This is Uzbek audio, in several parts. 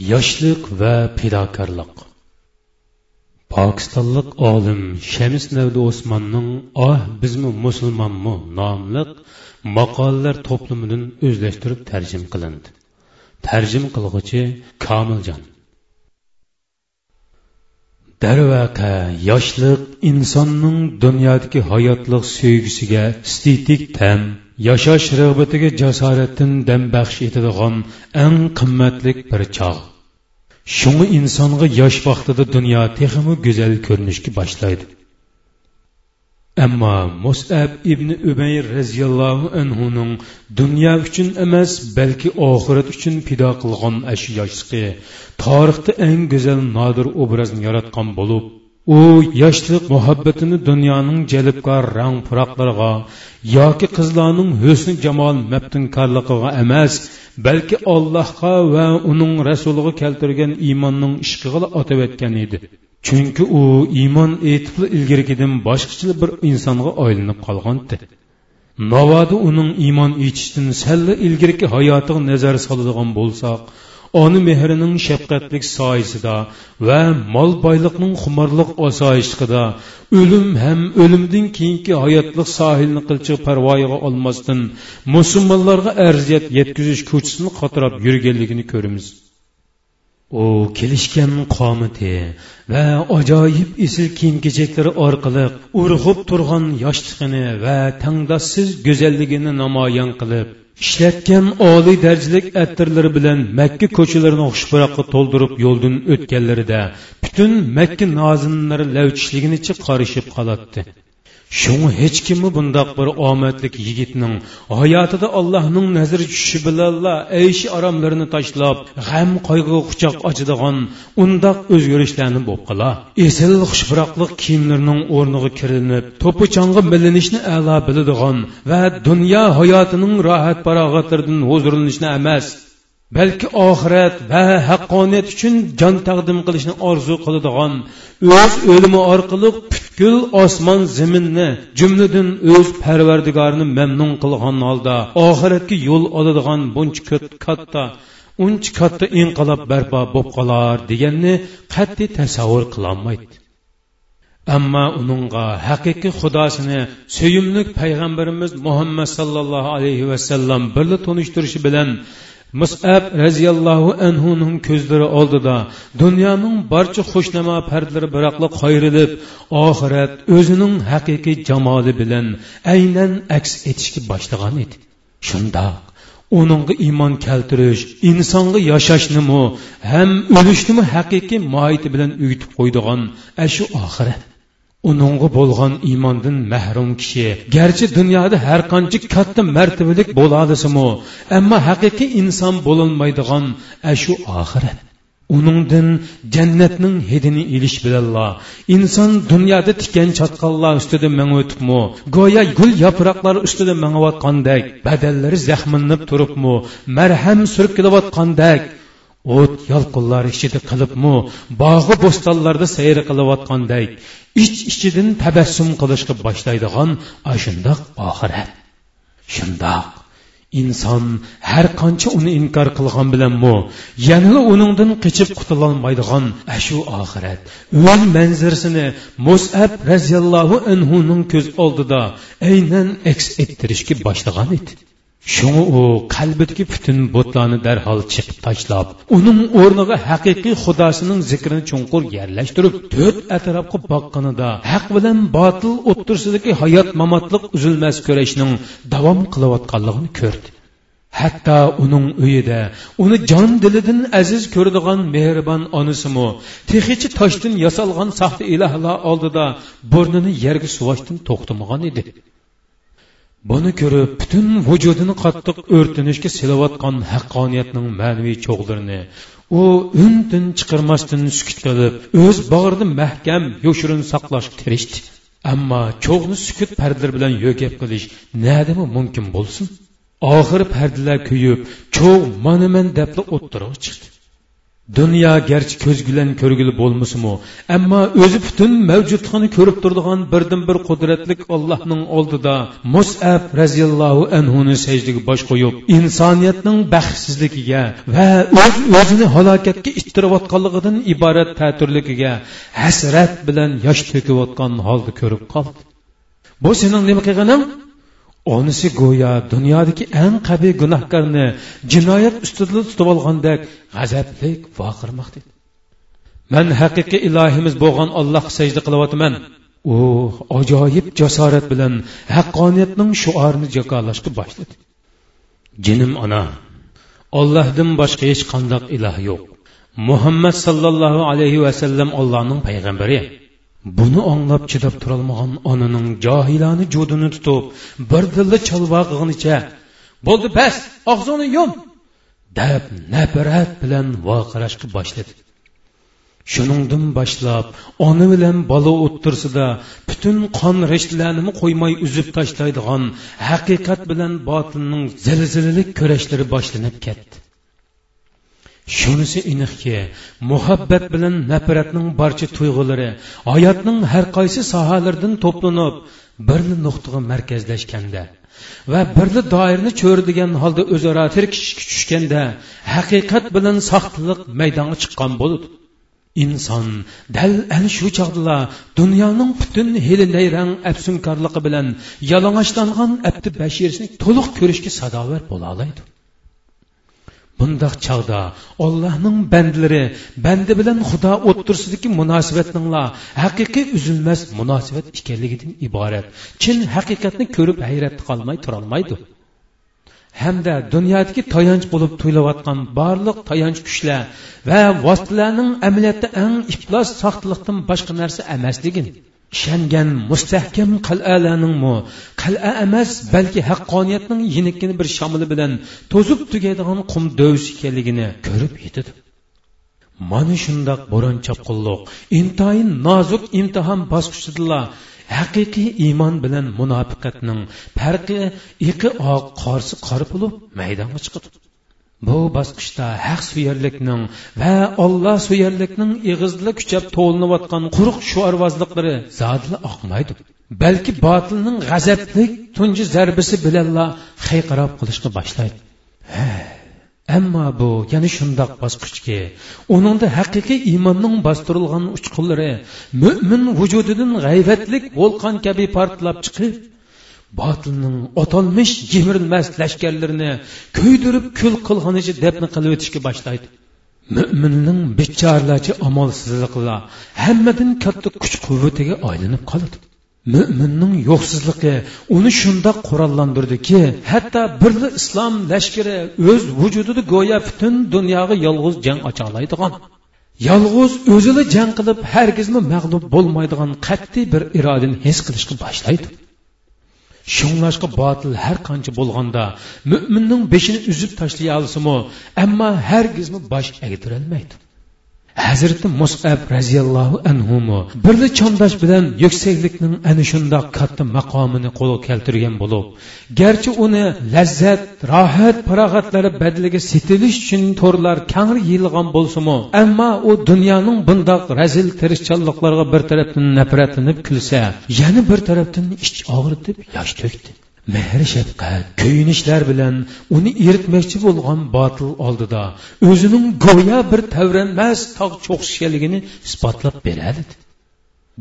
yoshlik va fidokorlik pokistonlik olim shams navdi osmonning oh ah, bizmi musulmonmi nomliq maqolalar to'plamidan o'zlashtirib tarjim qilindi. Tarjim qilg'uchi komiljon. Darvaqa yoshlik insonning dunyodagi hayotlik sevgisiga stetik tam yashash rag'batiga jasoratdan dam baxsh etadigan eng qimmatlik bir chog' shunga insonga yosh vaqtida dunyo texmi go'zal ko'rinishga boshlaydi. Ammo musab ibn ubayr roziyallohu anhuning dunyo uchun emas balki oxirat uchun pido qilgan ash yoshligi tarixda eng go'zal nodir obrazni yaratgan bo'lib u yoshlik muhabbatini dunyoning jalibkor rang puroqlariga yoki qizlarning husni jamol maftunkorligiga emas balki allohga va uning rasuliga keltirgan iymonning ishqiga otib o'tgan edi. Chunki u iymon etib ilgarigidan boshqacha bir insonga aylanib qolgandi. Navoda uning iymon etishdan salla ilgariki hayotiga nazar soladigan bo'lsak ona mehrining shafqatlik soyisida va mol boyliqning xumorliq osoyishligida o'lim ham o'limdan keyingi hayotliq sohilni qilchi parvoyiga olmasdan musulmonlarga arziyat yetkazish ko'chisini qotirab yurganligini ko'ramiz. U kelishgan qomiti va ajoyib esil kiyim kechaklari orqali urg'ib turgan yoshligini va tangdossiz go'zalligini namoyon qilib ishlatgan oliy darajalik attirlari bilan makka ko'chalarini xushbaroqqa to'ldirib yo'ldan o'tganlarida butun makka nozinlari lavchishliginicha qarishib qolatdi. Shunga hech kimmi bundoq bir omadlik yigitning hayotida allohning nazari tushishi bilanla ayshi aromlarini tashlab g'am qayg'u quchoq ochadigan undoq o'zgarishlarni bo'lib qola esil xushbiroqliq kiyimlarining o'rniga kirinib to'pichonga milinishni a'lo biladigan va dunyo hayotining rohat farog'atlaridan huzurlanishni emas balki oxirat va haqqoniyat uchun jon taqdim qilishni orzu qiladigan o'z o'limi orqali butkul osmon zaminni jumladan o'z parvardigorini mamnun qilgan holda oxiratga yo'l oladigan buncha katta uncha katta inqilob barpo bo'lib qolar deganni qat'iy tasavvur qilolmaydi. Ammo uningga haqiqiy xudosini suyimlik payg'ambarimiz muhammad sallallohu alayhi vasallam birga tonishtirishi bilan musab roziyallohu anhuning ko'zlari oldida dunyoning barcha xushnamo pardlari biroqla qayrilib oxirat o'zining haqiqiy jamoli bilan aynan aks etishga boshlagan edi. Shundoq uningga iymon keltirish insonga yashashnimi ham o'lishnimi haqiqiy mohiyati bilan uyutib qo'ydigan shu oxirat. Uningga bo'lgan iymondan mahrum kishi. Garchi dunyoda har qancha katta martabalik bo'ladisimu ammo haqiqiy inson bo'lolmaydigan ashu oxirat. Uningdan jannatning hidini ilish bilanla. Inson dunyoda tikan chatqonlar ustida mangotibmi go'yo gul yaproqlari ustida mangayotgandek badallari zaxminib turibmi? Marham surib kelayotgandek o't yolqinlar ichida qilibmi bog'i bo'stonlarda sayr qilayotgandek ich ichidan tabassum qilishga boshlaydigan shundoq oxirat shundoq inson har qancha uni inkor qilgan bilanmi yana uningdan qechib qutulolmaydigan shu oxirat. O'z manzirasini musab roziyallohu anhuning ko'z oldida aynan aks ettirishga boshlagan edi. Shunga u qalbidagi butun butlarni darhol chiqib tashlab uning o'rniga haqiqiy xudosining zikrini chunqur yerlashtirib to'rt atrofga boqqanida haq bilan botil o'ttirsidagi hayot mamotliq uzilmas kurashning davom qilayotganligini ko'rdi. Hatto uning uyida uni jon dilidan aziz ko'radigan mehribon onasimi tehichi toshdan yasalgan saxta ilohlar oldida burnini yerga suvashdan to'xtamagan edi. Buni ko'rib butun vujudini qattiq o'rtinishga silayotgan haqqoniyatning ma'naviy cho'g'larini u undan chiqarmasdan sukut qilib o'z bag'rida mahkam yoshirin saqlashga tirishdi. Ammo cho'g'ni sukut pardalar bilan yo'gab qilish nadimi mumkin bo'lsin? Oxiri pardalar kuyib cho'g manaman deb debla chiqdi. Dunyo garchi ko'z bilan ko'rgili bo'lmasimi ammo o'zi butun mavjudligini ko'rib turadigan birdan bir qudratlik ollohning oldida musab roziyallohu anhuni sajdaga bosh qo'yib insoniyatning baxtsizligiga va o'z o'zini halokatga ittirayotganligidan iborat ta'turligiga hasrat bilan yosh to'kayotgan holda ko'rib qoldi. Bu sening nima qilganing? Onisi go'yo dunyodagi eng qabiy gunohkorni jinoyat ustida tutib olgandek g'azablik voqirmoqda man haqiqiy ilohimiz bo'lgan allohga sajda qilyapman. U ajoyib jasorat bilan haqqoniyatning shuorini jakolashga boshladi. Jinim ona ollohdan boshqa hech qandoq iloh yo'q. Muhammad sallallohu alayhi vasallam allohning payg'ambari. Buni anglab chidab turolmagan onaning johilani judini tutib bir dilda chalvog'ig'inicha bo'ldi bas og'zingni yum! deb nafrat bilan voqirashga boshladi. Shuningdan boshlab ona bilan bola o'ttirsida butun qon rishtlarini qo'ymay uzib tashlaydigan haqiqat bilan botinning zilzilalik kurashlari boshlanib ketdi. Shunisi aniqki muhabbat bilan nafratning barcha tuyg'ulari hayotning har qaysi sohalaridan to'planib bir nuqtaga markazlashganda va birli doirni cho'ridigan holda o'zaro tirkishishga tushganda haqiqat bilan soxtalik maydonga chiqqan bo'ladi inson dal ana shu chog'dala dunyoning butun heli nayrang afsunkorligi bilan yalang'ochlangan abdi bashirsini to'liq ko'rishga sadovar bo'la oladi. Bundoq chog'da ollohning bandlari bandi bilan xudo o'ttirsidagi munosabatninglar haqiqiy uzilmas munosabat ekanligidan iborat. Chin haqiqatni ko'rib hayratda qolmay turolmaydi hamda dunyodagi tayanch bo'lib tuyulayotgan barliq tayanch kuchlar va vositalarning amaliyotda eng iflos soxtalikdan boshqa narsa emasligini ishongan mustahkam qal'alarningmi qal'a emas balki haqqoniyatning yinikkini bir shamili bilan to'zib tugaydigan qum dovs ekanligini ko'rib yetadi. Mana shundoq bo'ron chopqinliq intoyin nozik imtihon bosqichidala haqiqiy iymon bilan munofiqatning farqi iqi oq qorsi qor bo'lib maydonga chiqadi. Bu bosqichda haq suyarlikning va olloh suyarlikning ig'izli kuchab to'linayotgan quruq shuarvozliklari zodila oqmaydi. Balki botilning g'azablik tunji zarbisi bilanla hayqirab qilishni boshlaydi. Ammo bu yana shundoq bosqichki uningda haqiqiy iymonning bostirilgan uchqunlari mo'min vujudidan g'ayvatlik volqon kabi portlab chiqib botilning o'tolmish yemirilmas lashkarlarini kuydirib kul qilganicha dafn qilib o'tishga boshlaydi. Mo'minning bechorlarcha amalsizliklar hammadan katta kuch quvvatiga aylanib qoladi. Mo'minning yo'qsizligi uni shundoq qurollantirdiki hatto birli islom lashkari o'z vujudida go'yo butun dunyoga yolg'iz jang ochaoladigan yolg'iz o'zini jang qilib hargizmi mag'lub bo'lmaydigan qat'iy bir irodani his qilishga boshlaydi. Shunglashqa botil har qancha bo'lganda mo'minning beshini uzib tashlay olsimi ammo hargizmi bosh egdirolmaydi hazrati musab roziyallohu anhu birli chondosh bilan yuksaklikning ana shundoq katta maqomini qo'lga keltirgan bo'lib garchi uni lazzat rohat farog'atlari badliga setilish uchun to'rlar kangri yeyilgan bo'lsimi ammo u dunyoning bundoq razil tirishchanliqlarga bir tarafdan nafratlanib kulsa yana bir tarafdan ich og'ritib yosh to'kdi mehr shafqat kuyinishlar bilan uni eritmoqchi bo'lgan botil oldida o'zining go'yo bir tavranmas tog' cho'qishganligini isbotlab beradi.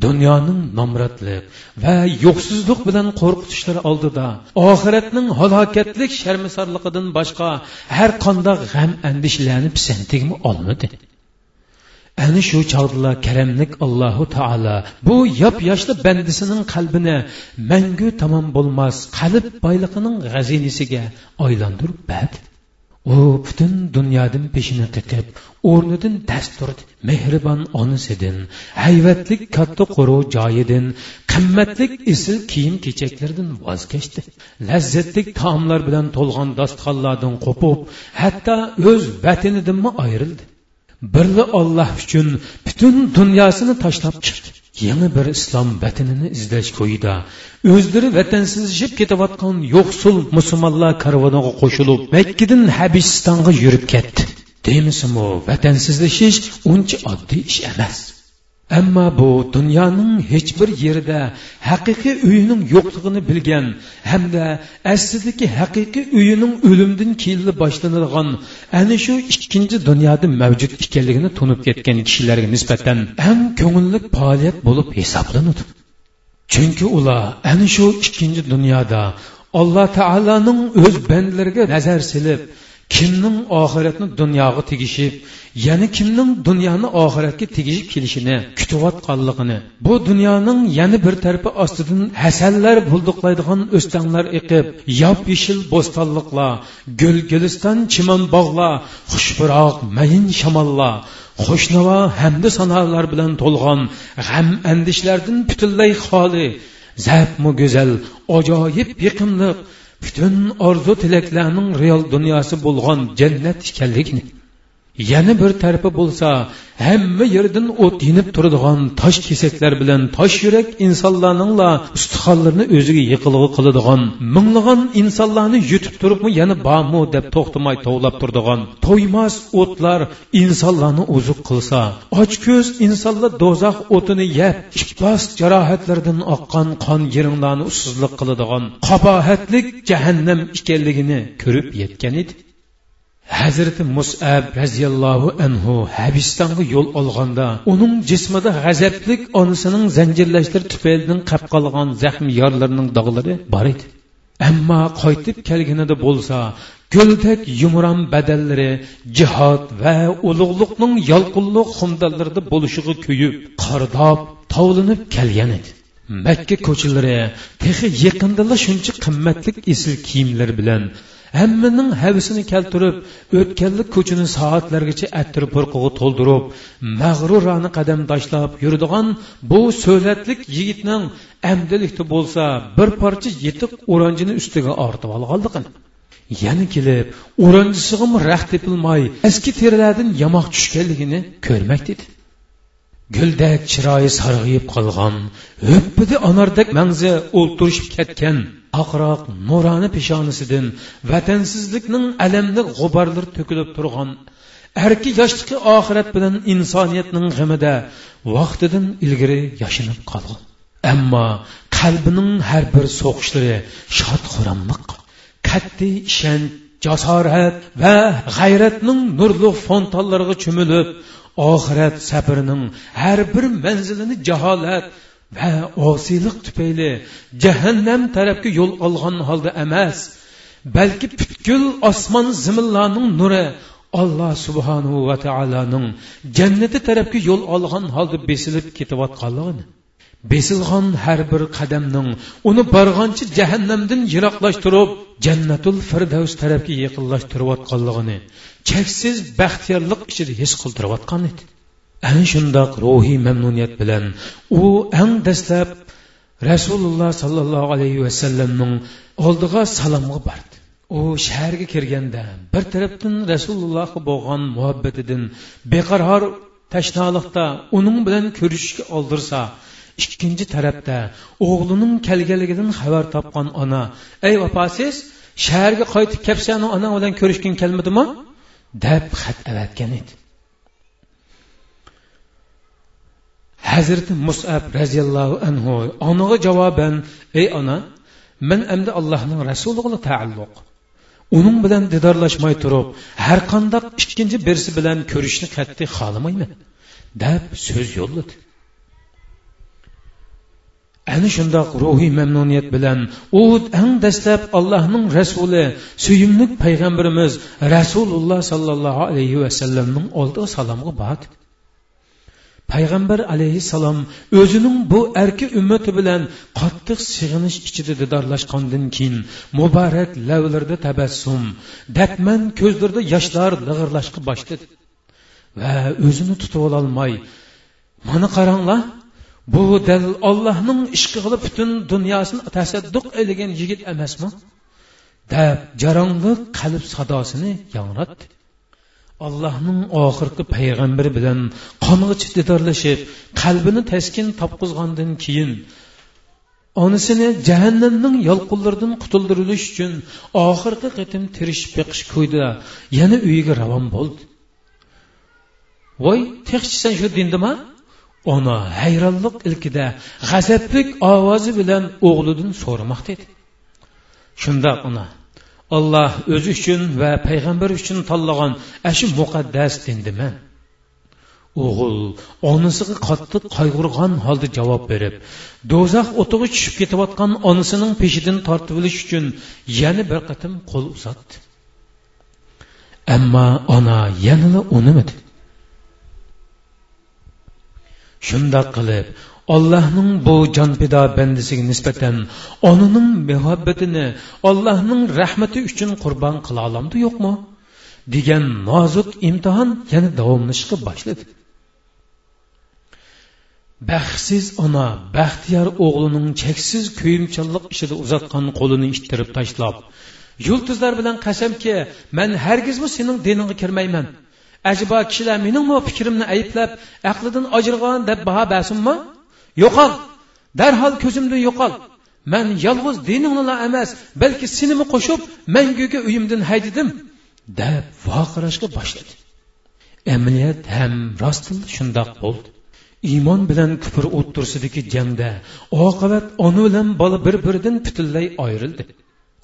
Dunyoning nomratlik va yo'qsizlik bilan qo'rqitishlari oldida oxiratning halokatlik sharmisorligidan boshqa har qanday g'am andishlarni pisantigmi olmadi ana shu chog'dala karamlik allohu taolo bu yop yoshli bandisining qalbini mangu tamom bo'lmas qalb boyliqining g'azinisiga aylantirib berdi u butun dunyodan peshini tiqib o'rnidan dast turdi mehribon onasidan hayvatlik katta qo'ruv joyidan qimmatlik isil kiyim kechaklardan voz kechdi lazzatlik taomlar bilan to'lgan dasturxonlardan qo'pib hatto o'z vatanidanmi ayrildi birli olloh uchun butun dunyosini tashlab chiqdi yangi bir islom vatanini izlash ko'yida o'zlari vatansizlashib ketayotgan yo'qsul musulmonlar karvoniga qo'shilib makkadan habisistonga yurib ketdi demisimi vatansizlashish uncha oddiy ish emas ammo bu dunyoning hech bir yerida haqiqiy uyining yo'qligini bilgan hamda aslidagi haqiqiy uyining o'limdan keyin boshlanadigan ana shu ikkinchi dunyoda mavjud ekanligini tunib ketgan kishilarga nisbatan eng ko'ngillik faoliyat bo'lib hisoblanadi. Chunki ular ana shu ikkinchi dunyoda alloh taoloning o'z bandlariga nazar silib kimning oxiratni dunyoga tegishib yana kimning dunyoni oxiratga tegishib kelishini kutayotganligini bu dunyoning yana bir tarafi ostidan hasanlar bulduqlaydigan o'stanglar eqib yop yeshil bo'stonliqlar gul guliston chimon bog'lar xushbiroq mayin shamollar xushnavo hamda sanolar bilan to'lg'an g'am andishlardan butunlay xoli zabmu go'zal ajoyib yiqimliq butun orzu tilaklarning real dunyosi bo'lgan jannat ekanligini yana bir tarafi bo'lsa hamma yerdan o't yinib turadigan tosh kesaklar bilan tosh yurak insonlarningla ustixonlarni o'ziga yiqilg'i qiladigan minglagan insonlarni yutib turibmi yana bormi deb to'xtamay tovlab turadigan to'ymas o'tlar insonlarni o'ziq qilsa ochko'z insonlar do'zax o'tini yeb iflos jarohatlardan oqqan qon yeringlarni ussizlik qiladigan qabohatlik jahannam ekanligini ko'rib yetgan edi. Hazrati musab roziyallohu anhu habistonga yo'l olganda uning jismida g'azablik onasining zanjirlashtir tufaylidan qap qolgan zaxm yorlarining dog'lari bor edi. Ammo qaytib kelganida bo'lsa go'ldak yumron badallari jihod va ulug'liqning yolqinliq xumdallarida bo'lishiga kuyib qardob tovlanib kelgan edi. Makka ko'chalari texi yaqindala shuncha qimmatlik esil kiyimlar bilan hammaning havisini keltirib o'tganlik ko'chini soatlargacha attir purqig'i to'ldirib mag'rurona qadam tashlab yuradigan bu so'latlik yigitning amdilikda bo'lsa bir parcha yetiq o'ranjini ustiga ortib olganligini yana kelib o'ranjisiga raxt tepilmay eski terilardan yamoq tushganligini ko'rmak dedi. Guldak chiroyi sarg'ayib qolgan o'ppidi anordek mangzi o'ltirishib ketgan oqroq nuroni peshonasidan vatansizlikning alamli g'ubarlar to'kilib turgan arki yoshligi oxirat bilan insoniyatning g'imida vaqtidan ilgari yashinib qolgan ammo qalbining har bir so'qishlari shod xuramliq qat'iy ishonch jasorat va g'ayratning nurli fontonlariga cho'milib oxirat sabrining har bir manzilini jaholat va osiylik tufayli jahannam tarafga yo'l olgan holda emas balki butkul osmon zimillarning nuri alloh subhanahu va taoloning jannati tarafga yo'l olgan holda besilib ketayotganligini besilgan har bir qadamning uni borgancha jahannamdan yiroqlashtirib jannatul firdavs tarafga yaqinlashtirayotganligini cheksiz baxtiyorlik ichida his qildirayotgan edi. Ana shundoq ruhiy mamnuniyat bilan u eng dastlab rasululloh sollallohu alayhi vasallamning oldiga salomga bordi. U shaharga kirganda bir tarafdan rasulullohga bo'lgan muhabbatidan beqaror tashnolikda uning bilan ko'rishishga oldirsa ikkinchi tarafda o'g'lining kelganligidan xabar topgan ona ey opa shaharga qaytib kelsan onang bilan ko'rishging kelmadimi? Deb xat avatgan edi. Hazrati musab roziyallohu anhu onaga javoban ey ona men endi allohning rasuliga taalluq. Uning bilan didorlashmay turib har qandoq ikkinchi birisi bilan ko'rishni qat'iy xohlamayman deb so'z yo'lladi. Ana shundoq ruhiy mamnuniyat bilan u eng dastlab allohning rasuli suyimli payg'ambarimiz rasululloh sollallohu alayhi vasallamning oldiga salomga bordi payg'ambar alayhissalom o'zining bu arki ummati bilan qattiq sig'inish ichida didorlashgandan keyin muborak lavlarda tabassum datman ko'zlarida yoshlar lig'irlashga boshladi va o'zini tutib ololmay mana qaranglar bu dal ollohning ishqi qilib butun dunyosini tasadduq aylagan yigit emasmi? Deb jarongli qalb sadosini yangratdi allohning oxirgi payg'ambari bilan qong'ichi didorlashib qalbini taskin topqizgandan keyin onisini jahannamning yolqinlaridan qutuldirilish uchun oxirgi qitim tirishib beqish ko'ydi yana uyiga ravon bo'ldi. Voy texchi sen shu dindima ona hayronlik ilkida g'azablik ovozi bilan o'g'lidan so'ramoqda edi shundoq ona alloh o'zi uchun va payg'ambar uchun tanlagan ashu muqaddas dindiman o'g'il onasiga qattiq qayg'urgan holda javob berib do'zax o'tig'i tushib ketayotgan onasining peshidan tortib olish uchun yana bir qatim qo'l uzatdi. Ammo ona yanada unimidi shundoq qilib allohning bu jonpido bandisiga nisbatan onaning muhabbatini allohning rahmati uchun qurbon qila olamdi yo'qmi? degan nozik imtihon yana davomlashishga boshladi. Baxtsiz ona baxtiyor o'g'lining cheksiz kuyimchanlik ishida uzatgan qo'lini ittirib tashlab yulduzlar bilan qasamki man hargizmi sening diningga kirmayman? Ajibo kishilar mening fikrimni ayblab aqlidan ojirg'on deb baho bersinmi? Yo'qol. Darhol ko'zimdan yo'qol. Man yolg'iz diningla emas balki senimi qo'shib manguga uyimdan haydidim deb voqirashga boshladi. Amaliyat ham rostila shundoq bo'ldi. Iymon bilan kufr o'ttirsidagi jangda oqibat ona bilan bola bir biridan butunlay ayrildi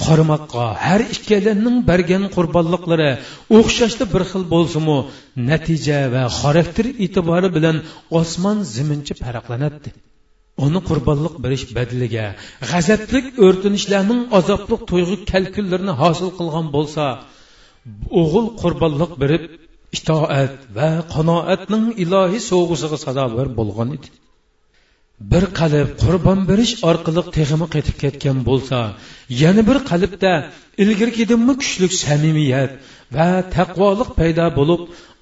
qarmoqqa har ikkalaning bergan qurbonliqlari o'xshashda bir xil bo'lsimu natija va xarakter e'tibori bilan osmon zimincha farqlanadi. Uni qurbonliq berish badiliga g'azablik o'rtinishlarning azobli tuyg'u kalkullarini hosil qilgan bo'lsa o'g'il qurbonliq berib itoat va qanoatning ilohiy sovg'usiga sadovar bo'lgan edi. Bir qalb qurbon berish orqali texmi qaytib ketgan bo'lsa yana bir qalbda ilgirgidimmi kuchli samimiyat va taqvoliq paydo bo'lib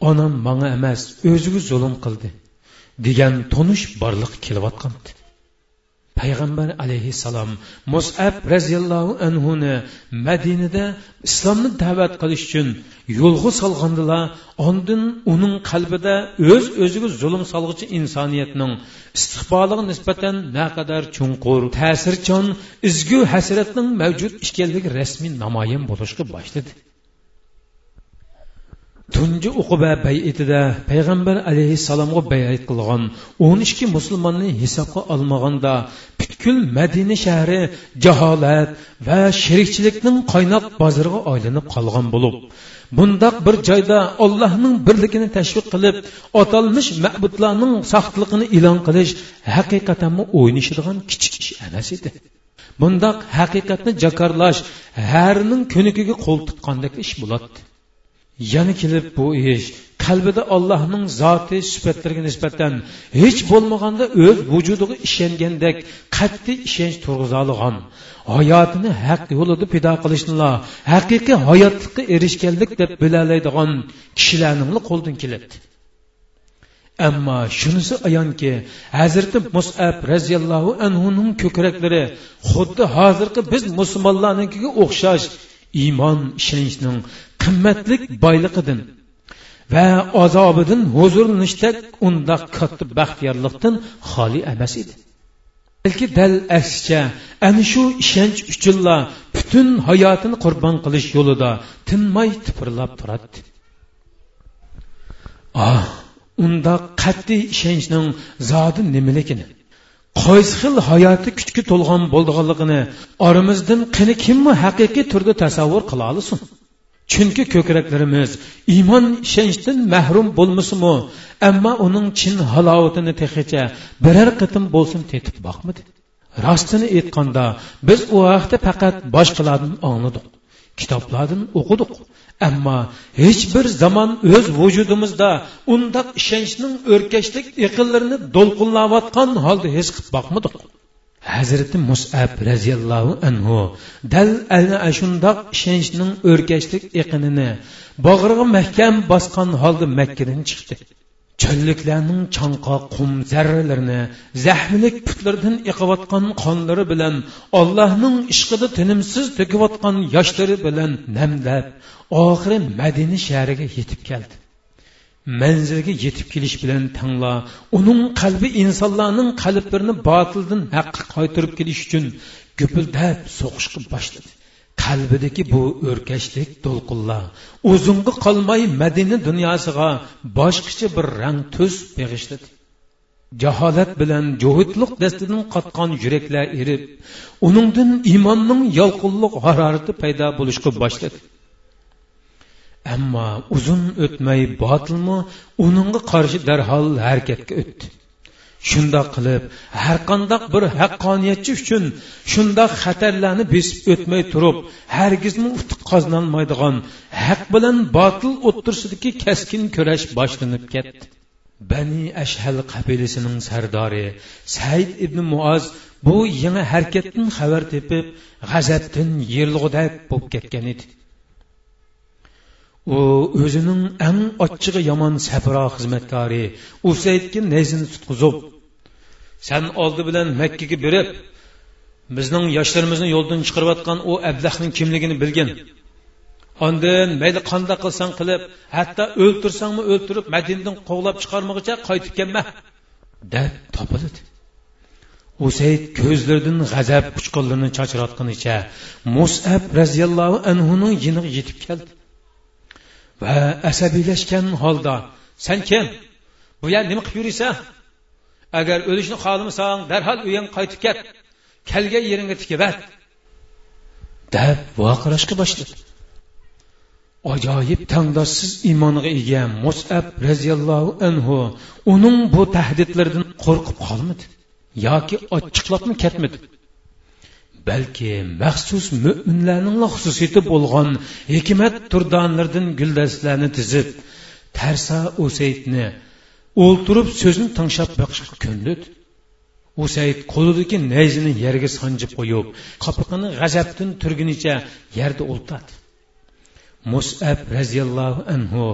onam manga emas o'ziga zulm qildi degan tonish borliq kelayotgandi payg'ambar alayhissalom musab roziyallohu anhuni madinada islomni da'vat qilish uchun yo'lga solgandilar ondin uning qalbida o'z o'ziga zulm solg'uchi insoniyatning istiqboliga nisbatan naqadar chunqur ta'sirchan izgu hasratning mavjud ekanligi rasmiy namoyon bo'lishga boshladi tunji uquba bayitida payg'ambar alayhissalomga bayat qilgan o'n ikki musulmonni hisobga olmaganda butkul madina shahri jaholat va sherikchilikning qaynoq bozoriga aylanib qolgan bo'lib bundoq bir joyda allohning birligini tashviq qilib atalmish ma'budlarning soxtligini e'lon qilish haqiqatanmi o'ynashadigan kichik ish emas edi. Bundoq haqiqatni jakorlash harning ko'nikiga qo'l tutgandek ish bo'ladi. Yana kelib bu ish. Qalbida allohning zoti sifatlariga nisbatan hech bo'lmaganda o'z vujudiga ishongandek qat'iy ishonch turg'izolgan hayotini haq yo'lida pido qilishnilar haqiqiy hayotlikqa erishganlik deb bilalaydigan kishilarning qo'ldan keladi. Ammo shunisi ayonki hazrati musab roziyallohu anhuning ko'kraklari xuddi hozirgi biz musulmonlarnikiga o'xshash iymon ishonchning qimmatlik boyliqidan va azobidan huzurlanishda undoq katta baxtiyorlikdan xoli emas edi. Balki dal aksicha ana shu ishonch uchunla butun hayotini qurbon qilish yo'lida tinmay tipirlab turadi ah unda qat'iy ishonchning zodi nimaligini qaysi xil hayoti kuchga to'lgan bo'lganligini oramizdan qani kimmi haqiqiy turda tasavvur qila olasin chunki ko'kraklarimiz iymon ishonchdan mahrum bo'lmasimi ammo uning chin halovatini tehicha biror qitim bo'lsin tetib boqmidi rostini aytganda biz u vaqtda faqat boshqalardan angladik kitoblardan o'qidik. Ammo hech bir zamon o'z vujudimizda undoq ishonchning o'rkashlik iqillarini do'lqinlayotgan holda his qilib boqmadik. Hazrati musab roziyallohu anhu dal ana shundoq ishonchning o'rkashlik iqinini bog'rig'i mahkam bosgan holda makkadan chiqdi. Cholliklarning chanqoq qum zarralarini zahmlik putlardan iqiyotgan qonlari bilan allohning ishqida tinimsiz to'kayotgan yoshlari bilan namlab oxiri madina shahriga yetib keldi. Manzilga yetib kelish bilan tangla uning qalbi insonlarning qalblarini botildan haqqa qaytarib kelish uchun gupildab so'qishga boshladi. Qalbidagi bu o'rkashlik to'lqinlar uzunga qolmay madina dunyosiga boshqacha bir rang tus beg'ishladi. Jaholat bilan jo'hidliq dastidan qotgan yuraklar erib uningdan iymonning yolqinliq harorati paydo bo'lishga boshladi. Ammo uzun o'tmay botilmi uningga qarshi darhol harakatga o'tdi shundoq qilib har qandoq bir haqqoniyatchi uchun shundoq xatarlarni besib o'tmay turib hargizmi utuq qozonolmaydigan haq bilan botil o'ttirsidagi kaskin kurash boshlanib ketdi. Bani ashhal qabilasining sardori said ibn muoz bu yangi harakatdan xabar tepib g'azabdan yerilg'udak bo'lib ketgan edi. U o'zining eng ochchig'i yomon safro xizmatkori usaydga nezini tutqizib san oldi bilan makkaga berib bizning yoshlarimizni yo'ldan chiqarayotgan u ablahning kimligini bilgin. Ondan mayli qandoq qilsang qilib hatto o'ltirsangmi o'ltirib madindan qovlab chiqarmog'icha qaytib kelma deb topildi. Usayd ko'zlaridan g'azab uchqunlarini chachratganicha musab roziyallohu anhuning yiniga yetib keldi. Va asabiylashgan holda san kim? Bu yer nima qilib yuriysan? Agar o'lishni xohlamasang darhol uyingga qaytib ket kelgan yeringga tikibat deb voqirashga boshladi. Ajoyib tangdoshsiz iymoniga ega musab roziyallohu anhu uning bu tahdidlaridan qo'rqib qolmadi yoki ochiqlabmi ketmadi. Balki maxsus mo'minlarning xususiyati bo'lgan hikmat turdonlardan guldastlarni tizib tarsa usaydni o'ltirib so'zini tinglab boqishga ko'ndid usayd qo'lidagi nayzini yerga sanjib qo'yib qopiqini g'azabdan turgunicha yerda o'ltadi musab roziyallohu anhu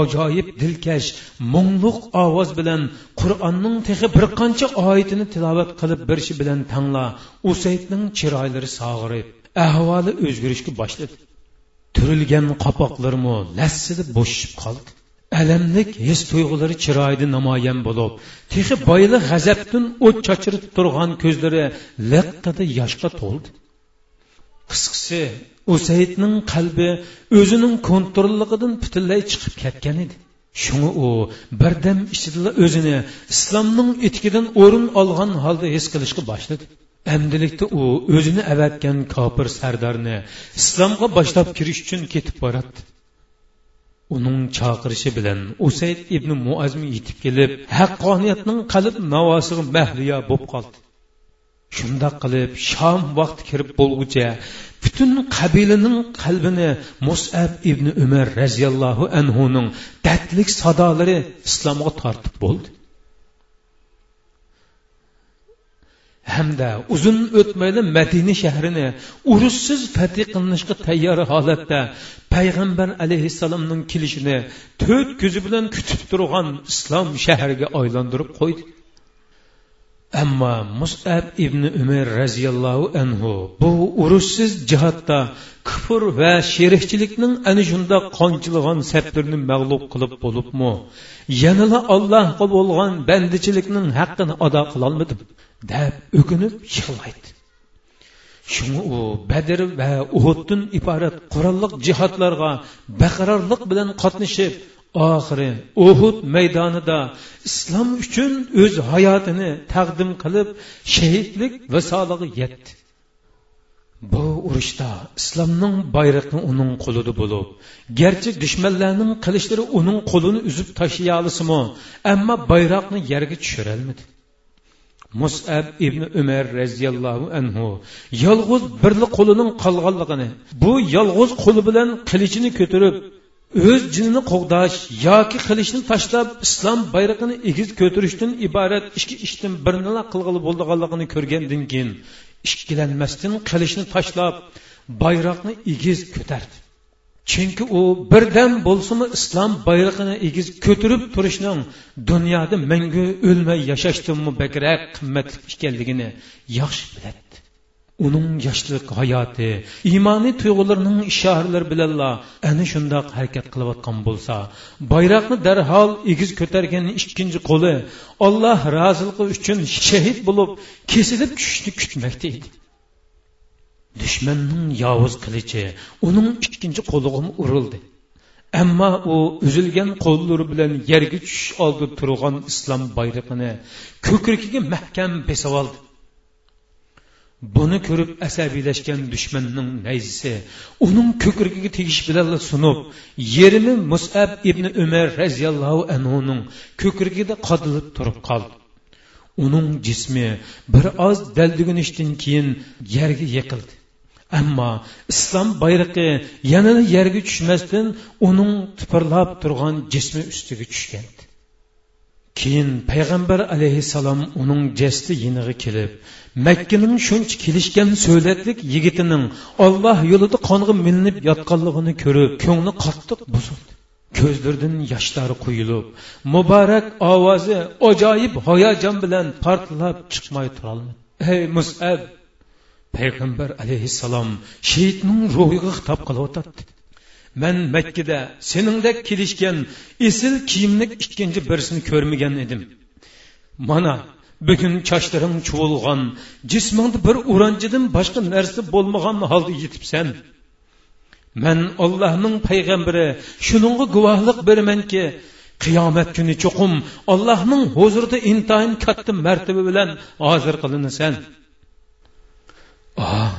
ajoyib dilkash mungluq ovoz bilan qur'onning texi bir qancha oyatini tilovat qilib berishi bilan tangla usaydning chiroylari sog'irib ahvoli o'zgarishga boshladi. Turilgan qopoqlarmi lassidi bo'shishib qoldi. Alamlik his tuyg'ulari chiroyida namoyon bo'lib texi boyli g'azabdan o't chochirib turgan ko'zlari liqqida yoshga to'ldi. Qisqasi usaydning qalbi o'zining kontrolligidan butunlay chiqib ketgan edi. Shunga u birdam ichida o'zini islomning etikidan o'rin olgan holda his qilishga boshladi. Amdilikda u o'zini avatgan kofir sardorni islomga boshlab kirish uchun ketib boradi uning chaqirishi bilan usayd ibn muazmi yetib kelib haqqoniyatning qalb navosiga mahliyo bo'lib qoldi. Shundoq qilib shom vaqti kirib bo'lguncha butun qabilaning qalbini musab ibn umar roziyallohu anhuning dadlik sadolari islomga tortib bo'ldi. Hamda uzun o'tmayli madina shahrini urushsiz fatih qilinishga tayyor holatda payg'ambar alayhissalomning kelishini to'rt ko'zi bilan kutib turgan islom shahriga aylantirib qo'ydi. Ammo musab ibn umar roziyallohu anhu bu urushsiz jihatda kufr va sherikchilikning ana shundoq qonchilagan saftirni mag'lub qilib bo'libmi? Yanala allohga bo'lgan bandichilikning haqqini ado qilolmadim deb o'kinib yig'laydi. Shunga u badr va uhuddan iborat qurolliq jihodlarga baqarorlik bilan qatnashib oxiri uhud maydonida islom uchun o'z hayotini taqdim qilib shahidlik visolig'i yetdi. Bu urushda islomning bayrog'i uning qo'lida bo'lib garchi dushmanlarning qilichlari uning qo'lini uzib tashlay olsimi ammo bayroqni yerga tushirolmadi. Musab ibn umar roziyallohu anhu yolg'iz birli qo'lining qolganligini bu yolg'iz qo'li bilan qilichini ko'tarib o'z jinini qo'g'dash yoki qilishni tashlab islom bayrog'ini egiz ko'tarishdan iborat ikki ishdan birini qilg'ili bo'lganligini ko'rgandan keyin ikkilanmasdan qilishni tashlab bayroqni egiz ko'tardi. Chunki u birdam bo'lsimi islom bayrog'ini egiz ko'tarib turishning dunyoda mangu o'lmay yashashdanmi bakrak qimmatli ekanligini yaxshi biladi uning yoshlik hayoti iymoniy tuyg'ularining ishoralari bilanla ana shundoq harakat qilayotgan bo'lsa bayroqni darhol egiz ko'targan ikkinchi qo'li olloh roziligi uchun shahid bo'lib kesilib tushishni kutmakda edi dushmanning yovuz qilichi uning ikkinchi qo'liga urildi. Ammo u uzilgan qo'llari bilan yerga tushish oldi turgan islom bayrog'ini ko'kragiga mahkam besib oldi. Buni ko'rib asabiylashgan dushmanning nayzisi uning ko'kragiga tegish bilan sunib yerimi musab ibn umar roziyallohu anhuning ko'kragida qodilib turib qoldi. Uning jismi bir oz daldigunishdan keyin yerga yiqildi. Ammo islom bayrog'i yanada yerga tushmasdan uning tipirlab turgan jismi ustiga tushgan. Keyin payg'ambar alayhissalom uning jasti yinig'i kelib makkaning shuncha kelishgan so'latlik yigitining olloh yo'lida qonga milinib yotganligini ko'rib ko'ngli qattiq buzildi. Ko'zlaridan yoshlari quyilib muborak ovozi ajoyib hayajon bilan portlab chiqmay turolmadi. Ey musab payg'ambar alayhissalom shehidning ruhiga xitob qilyotadi man makkada seningdek kelishgan esil kiyimlik ikkinchi birisini ko'rmagan edim. Mana bugun chochlaring chuvilg'an jismingda bir uranchidan boshqa narsa bo'lmagan holda yetibsan. Man ollohning payg'ambari shuningga guvohlik beramanki qiyomat kuni cho'qim allohning huzurida intayin katta martaba bilan hozir qilinasan. Ah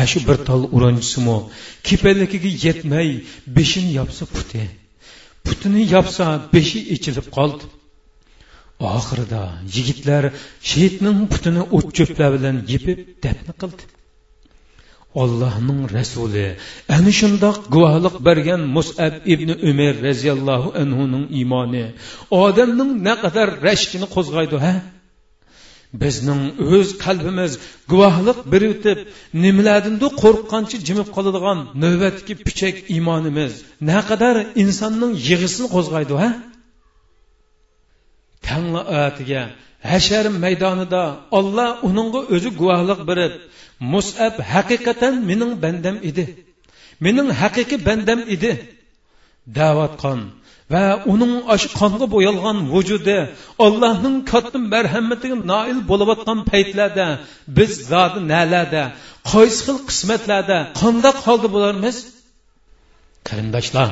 uning ashu bir tol uranchisimu kepalligiga yetmay beshini yopsa puti. Putini yopsa beshi ichilib qoldi. Oxirida yigitlar shehidning putini o't cho'plar bilan yepib dafn qildi. Allohning rasuli ana shundoq guvohlik bergan musab ibn umar roziyallohu anhuning iymoni odamning naqadar rashkini qo'zg'aydi ha? Bizning o'z qalbimiz guvohlik berib nimalardandu qo'rqqancha jimib qoladigan navbatdagi pichak iymonimiz. Naqadar insonning yig'isini qo'zg'aydi ha? Tangla atiga hashar maydonida olloh uningga o'zi guvohlik berib musab haqiqatan mening bandam edi. Mening haqiqiy bandam edi. Davatqon va uning qonga bo'yalgan vujudi allohning katta marhamatiga noil bo'layotgan paytlarda biz zodi nalarda qaysi xil qismatlarda qandoq holda bo'larmiz qarindoshlar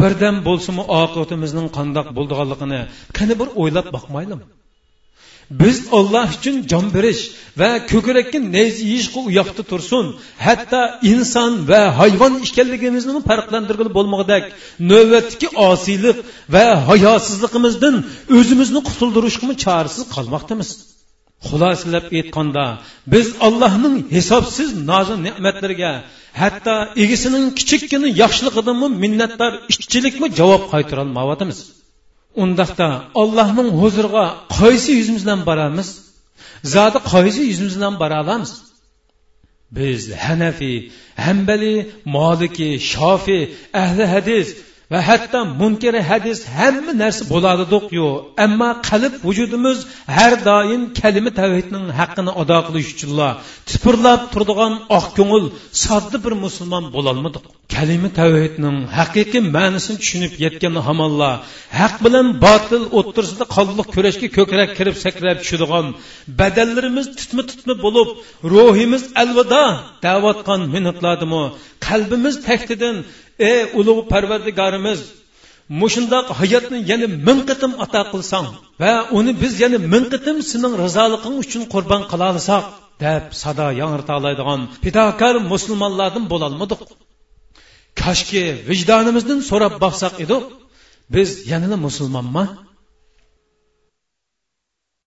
birdan bo'lsimi oqibatimizning qandoq bo'ldiganligini qani bir o'ylab boqmaylik biz olloh uchun jon berish va ko'krakka nayz yeyishga u yoqda tursin. Hatto inson va hayvon ekanligimizni farqlantirgili bo'lmag'idek navbatdagi osiylik va hayosizligimizdan o'zimizni qutuldirishga chorasiz qolmoqdamiz. Xulosalab aytganda biz allohning hisobsiz nozi ne'matlariga hatto egisining kichikkina yaxshiligidanmi minnatdor ishchilikmi javob qaytarolmayotimiz undaqda allohning huzuriga qaysi yuzimiz bilan boramiz? Zodi qaysi yuzimiz bilan bora olamiz biz hanafiy hambali moliki shofiy ahli hadis va hatto munkari hadis hamma narsa bo'ladidiq yo'q ammo qalb vujudimiz har doim kalima tavhidning haqqini ado qilish uchunla tipirlab turadigan oq ko'ngil sodda bir musulmon bo'lolmadik kalima tavhidning haqiqiy ma'nosini tushunib yetgan hamonlar haq bilan botil o'ttirsida qonliq kurashga ko'krak kirib sakrab tushadigan badallarimiz tutma tutma bo'lib ruhimiz alvido davotgan minutlardimi qalbimiz taktidan ey ulug' parvardigorimiz mushundoq hayotni yana ming qitim ato qilsang va uni biz yana ming qitim sening rizoliqing uchun qurbon qila olsak deb sado yangirtolaydigan fidokor musulmonlardan bo'lolmadik koshki vijdonimizdan so'rab boqsak edik biz yanada musulmonmi